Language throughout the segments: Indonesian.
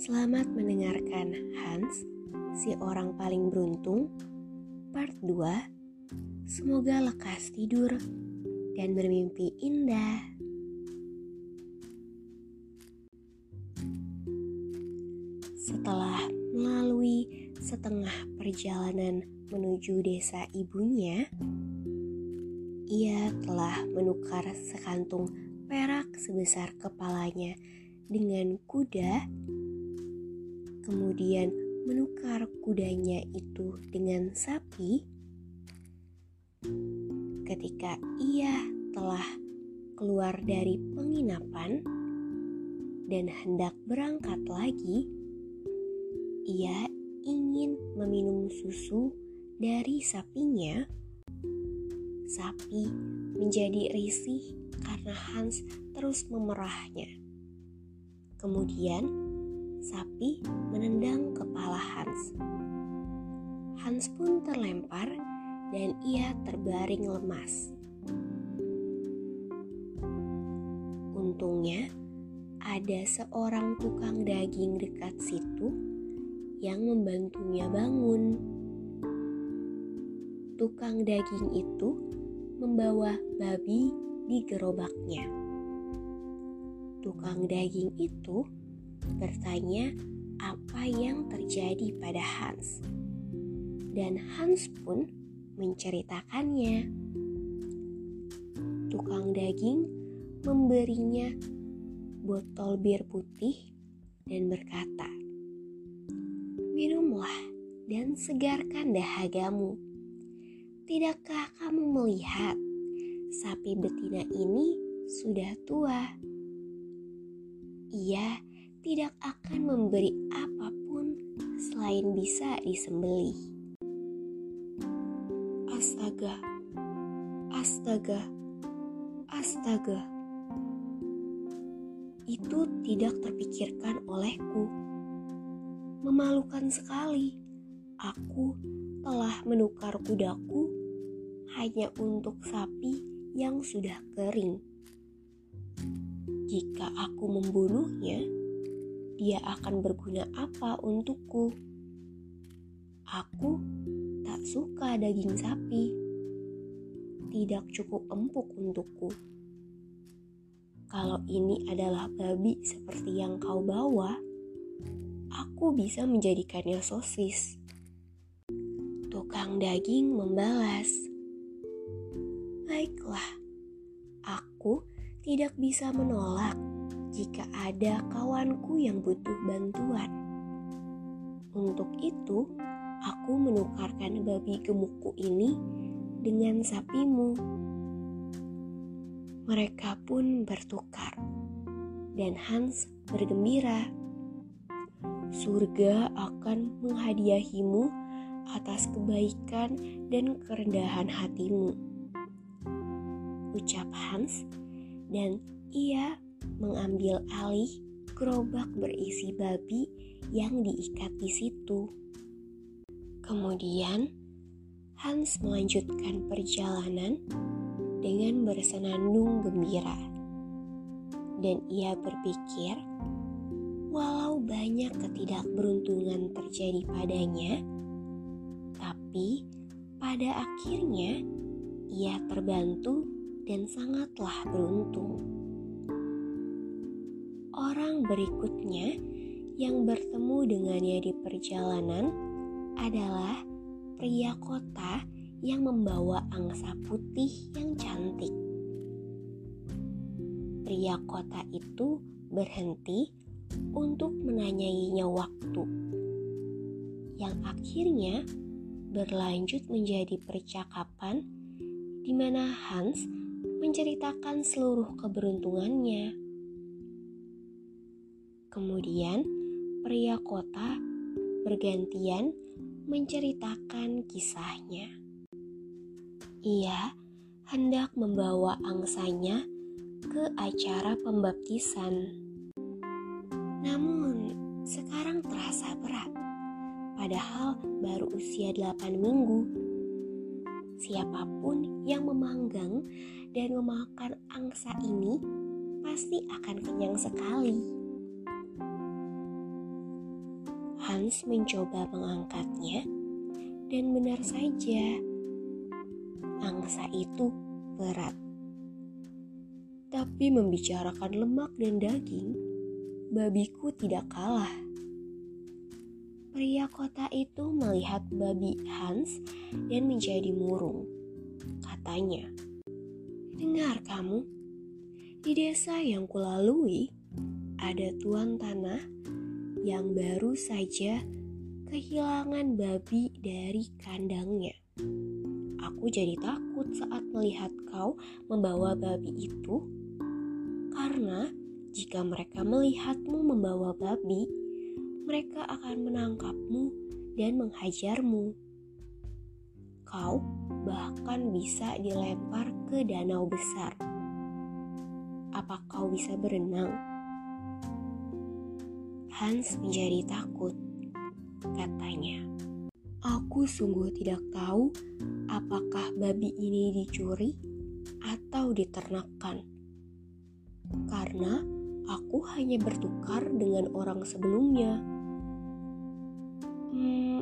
Selamat mendengarkan Hans, si orang paling beruntung, part 2. Semoga lekas tidur dan bermimpi indah. Setelah melalui setengah perjalanan menuju desa ibunya, ia telah menukar sekantung perak sebesar kepalanya dengan kuda, kemudian menukar kudanya itu dengan sapi. Ketika ia telah keluar dari penginapan dan hendak berangkat lagi, ia ingin meminum susu dari sapinya. Sapi menjadi risih karena Hans terus memerahnya. Kemudian, sapi menendang kepala Hans. Hans pun terlempar dan ia terbaring lemas. Untungnya, ada seorang tukang daging dekat situ yang membantunya bangun. Tukang daging itu membawa babi di gerobaknya. Tukang daging itu bertanya apa yang terjadi pada Hans, dan Hans pun menceritakannya. Tukang daging memberinya botol bir putih dan berkata, "Minumlah dan segarkan dahagamu. Tidakkah kamu melihat sapi betina ini sudah tua? Ia tidak akan memberi apa pun selain bisa disembelih." Astaga, astaga, astaga. Itu tidak terpikirkan olehku. Memalukan sekali. Aku telah menukar kudaku hanya untuk sapi yang sudah kering. Jika aku membunuhnya, dia akan berguna apa untukku? Aku tak suka daging sapi. Tidak cukup empuk untukku. Kalau ini adalah babi seperti yang kau bawa, aku bisa menjadikannya sosis. Tukang daging membalas, "Baiklah, aku tidak bisa menolak jika ada kawanku yang butuh bantuan. Untuk itu, aku menukarkan babi gemukku ini dengan sapimu. Mereka pun bertukar, dan Hans bergembira. Surga akan menghadiahimu atas kebaikan dan kerendahan hatimu. Ucap Hans, dan ia mengambil alih gerobak berisi babi yang diikat di situ. Kemudian, Hans melanjutkan perjalanan dengan bersenandung gembira. Dan ia berpikir, walau banyak ketidakberuntungan terjadi padanya, Tapi pada akhirnya ia terbantu dan sangatlah beruntung. Orang berikutnya yang bertemu dengannya di perjalanan adalah pria kota yang membawa angsa putih yang cantik. Pria kota itu berhenti untuk menanyainya waktu, yang akhirnya berlanjut menjadi percakapan di mana Hans menceritakan seluruh keberuntungannya. Kemudian, pria kota bergantian menceritakan kisahnya. Ia hendak membawa angsanya ke acara pembaptisan. Namun, sekarang terasa berat. Padahal baru usia 8 minggu. Siapa pun yang memanggang dan memakan angsa ini pasti akan kenyang sekali. Hans mencoba mengangkatnya, dan benar saja, angsa itu berat. Tapi membicarakan lemak dan daging, babiku tidak kalah. Pria kota itu melihat babi Hans dan menjadi murung. Katanya, "Dengar kamu, di desa yang kulalui ada tuan tanah yang baru saja kehilangan babi dari kandangnya. Aku jadi takut saat melihat kau membawa babi itu, karena jika mereka melihatmu membawa babi, mereka akan menangkapmu dan menghajarmu. Kau bahkan bisa dilempar ke danau besar. Apa kau bisa berenang? Hans menjadi takut. Katanya, "Aku sungguh tidak tahu apakah babi ini dicuri atau diternakkan, karena aku hanya bertukar dengan orang sebelumnya." Hmm,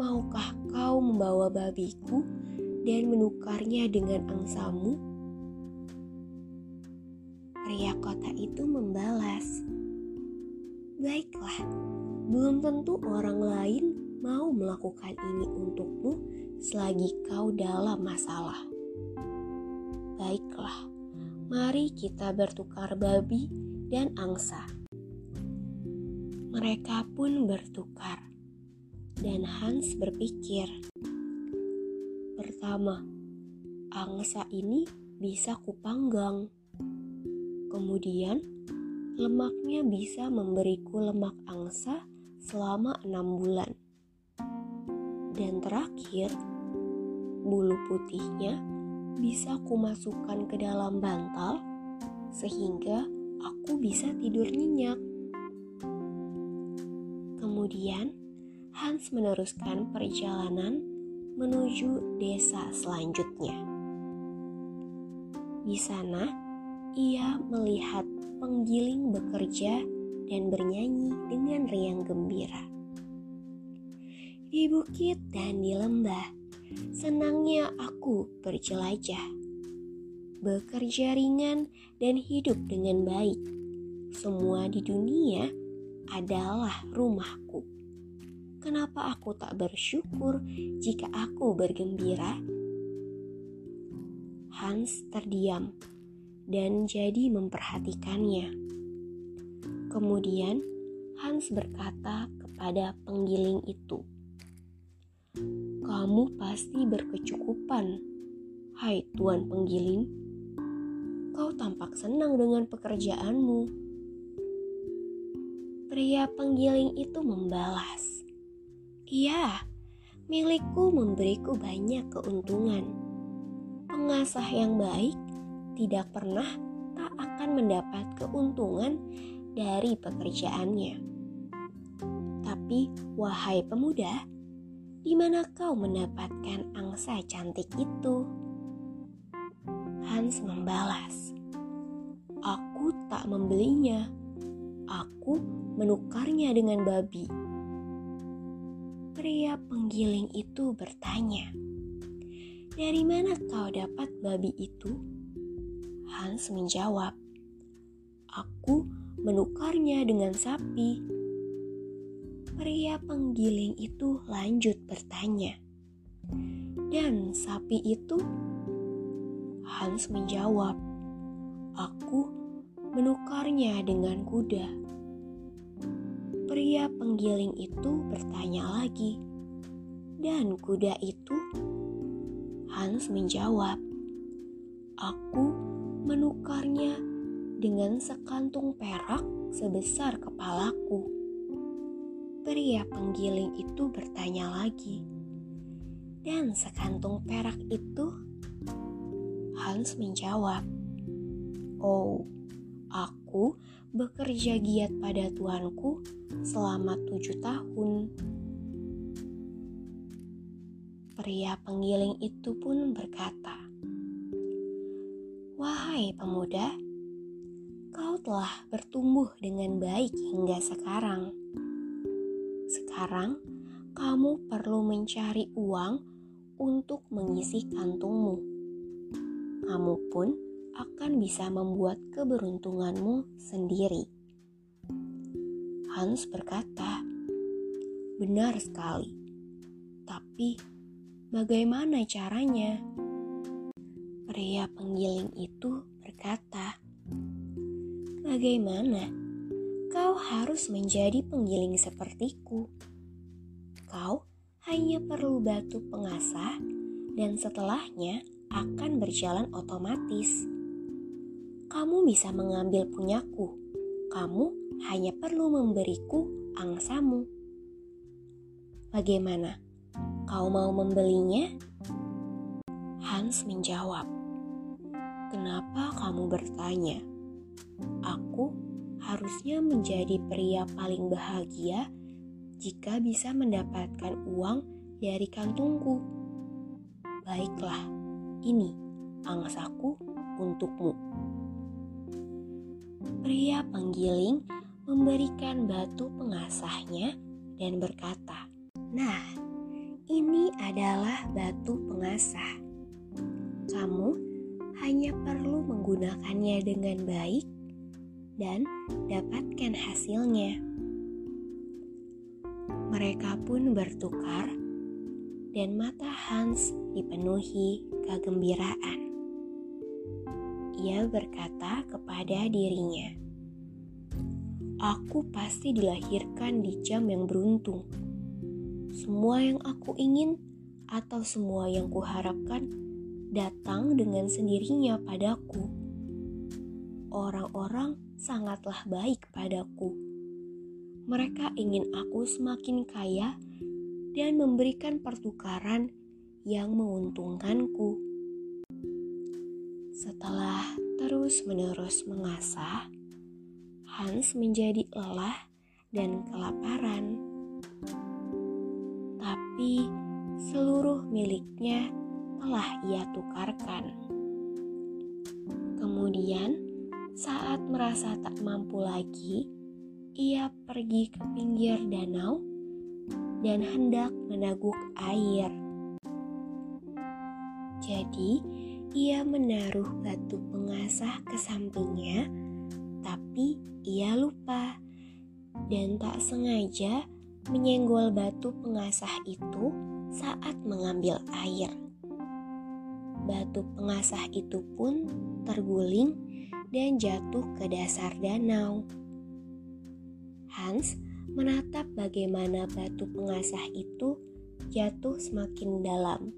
maukah kau membawa babiku dan menukarnya dengan angsamu? Pria kota itu membalas, Baiklah, belum tentu orang lain mau melakukan ini untukmu selagi kau dalam masalah. Baiklah, mari kita bertukar babi dan angsa. Mereka pun bertukar, dan Hans berpikir, "Pertama, angsa ini bisa kupanggang, kemudian lemaknya bisa memberiku lemak angsa selama enam bulan. Dan terakhir, bulu putihnya bisa kumasukkan ke dalam bantal sehingga aku bisa tidur nyenyak. Kemudian, Hans meneruskan perjalanan menuju desa selanjutnya. Di sana, ia melihat penggiling bekerja dan bernyanyi dengan riang gembira. Di bukit dan di lembah, senangnya aku berjelajah. Bekerja ringan dan hidup dengan baik. Semua di dunia adalah rumahku. Kenapa aku tak bersyukur jika aku bergembira? Hans terdiam dan jadi memperhatikannya. Kemudian Hans berkata kepada penggiling itu, "Kamu pasti berkecukupan, hai tuan penggiling. Kau tampak senang dengan pekerjaanmu." Pria penggiling itu membalas, "Iya, milikku memberiku banyak keuntungan. Pengasah yang baik tidak pernah tak akan mendapat keuntungan dari pekerjaannya. Tapi, wahai pemuda, di mana kau mendapatkan angsa cantik itu? Hans membalas, "Aku tak membelinya. Aku menukarnya dengan babi." Pria penggiling itu bertanya, "Dari mana kau dapat babi itu?" Hans menjawab, "Aku menukarnya dengan sapi." Pria penggiling itu lanjut bertanya, "Dan sapi itu?" Hans menjawab, "Aku menukarnya dengan kuda." Pria penggiling itu bertanya lagi, "Dan kuda itu?" Hans menjawab, "Aku menukarnya dengan sekantung perak sebesar kepalaku." Pria penggiling itu bertanya lagi, "Dan sekantung perak itu?" Hans menjawab, "Oh, aku bekerja giat pada tuanku selama tujuh tahun." Pria penggiling itu pun berkata, "Wahai pemuda, kau telah bertumbuh dengan baik hingga sekarang." Sekarang kamu perlu mencari uang untuk mengisi kantungmu. Kamu pun akan bisa membuat keberuntunganmu sendiri. Hans berkata, "Benar sekali, tapi bagaimana caranya?" Pria penggiling itu berkata, "Bagaimana?" kau harus menjadi penggiling sepertiku. Kau hanya perlu batu pengasah dan setelahnya akan berjalan otomatis. Kamu bisa mengambil punyaku. Kamu hanya perlu memberiku angsamu. Bagaimana? Kau mau membelinya? Hans menjawab, "Kenapa kamu bertanya? Aku harusnya menjadi pria paling bahagia jika bisa mendapatkan uang dari kantungku. Baiklah, ini angsaku untukmu. Pria penggiling memberikan batu pengasahnya dan berkata, "Nah, ini adalah batu pengasah. Kamu hanya perlu menggunakannya dengan baik dan dapatkan hasilnya. Mereka pun bertukar, dan mata Hans dipenuhi kegembiraan. Ia berkata kepada dirinya, "Aku pasti dilahirkan di jam yang beruntung. Semua yang aku ingin atau semua yang kuharapkan datang dengan sendirinya padaku. Orang-orang sangatlah baik padaku. Mereka ingin aku semakin kaya dan memberikan pertukaran yang menguntungkanku. Setelah terus-menerus mengasah, Hans menjadi lelah dan kelaparan. Tapi seluruh miliknya telah ia tukarkan. Kemudian, saat merasa tak mampu lagi, ia pergi ke pinggir danau dan hendak menaguk air. Jadi, ia menaruh batu pengasah ke sampingnya, tapi ia lupa dan tak sengaja menyenggol batu pengasah itu saat mengambil air. Batu pengasah itu pun terguling dan jatuh ke dasar danau. Hans menatap bagaimana batu pengasah itu jatuh semakin dalam.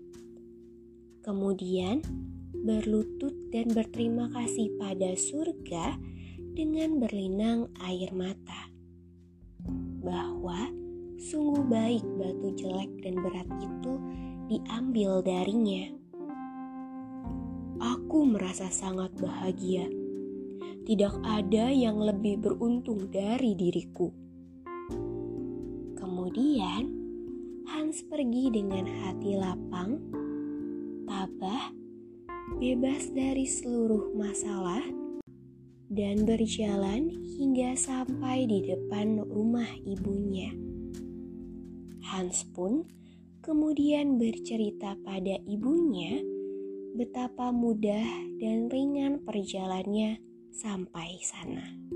Kemudian berlutut dan berterima kasih pada surga dengan berlinang air mata. Bahwa sungguh baik batu jelek dan berat itu diambil darinya. Aku merasa sangat bahagia tidak ada yang lebih beruntung dari diriku. Kemudian, Hans pergi dengan hati lapang, tabah, bebas dari seluruh masalah, dan berjalan hingga sampai di depan rumah ibunya. Hans pun kemudian bercerita pada ibunya betapa mudah dan ringan perjalannya sampai sana.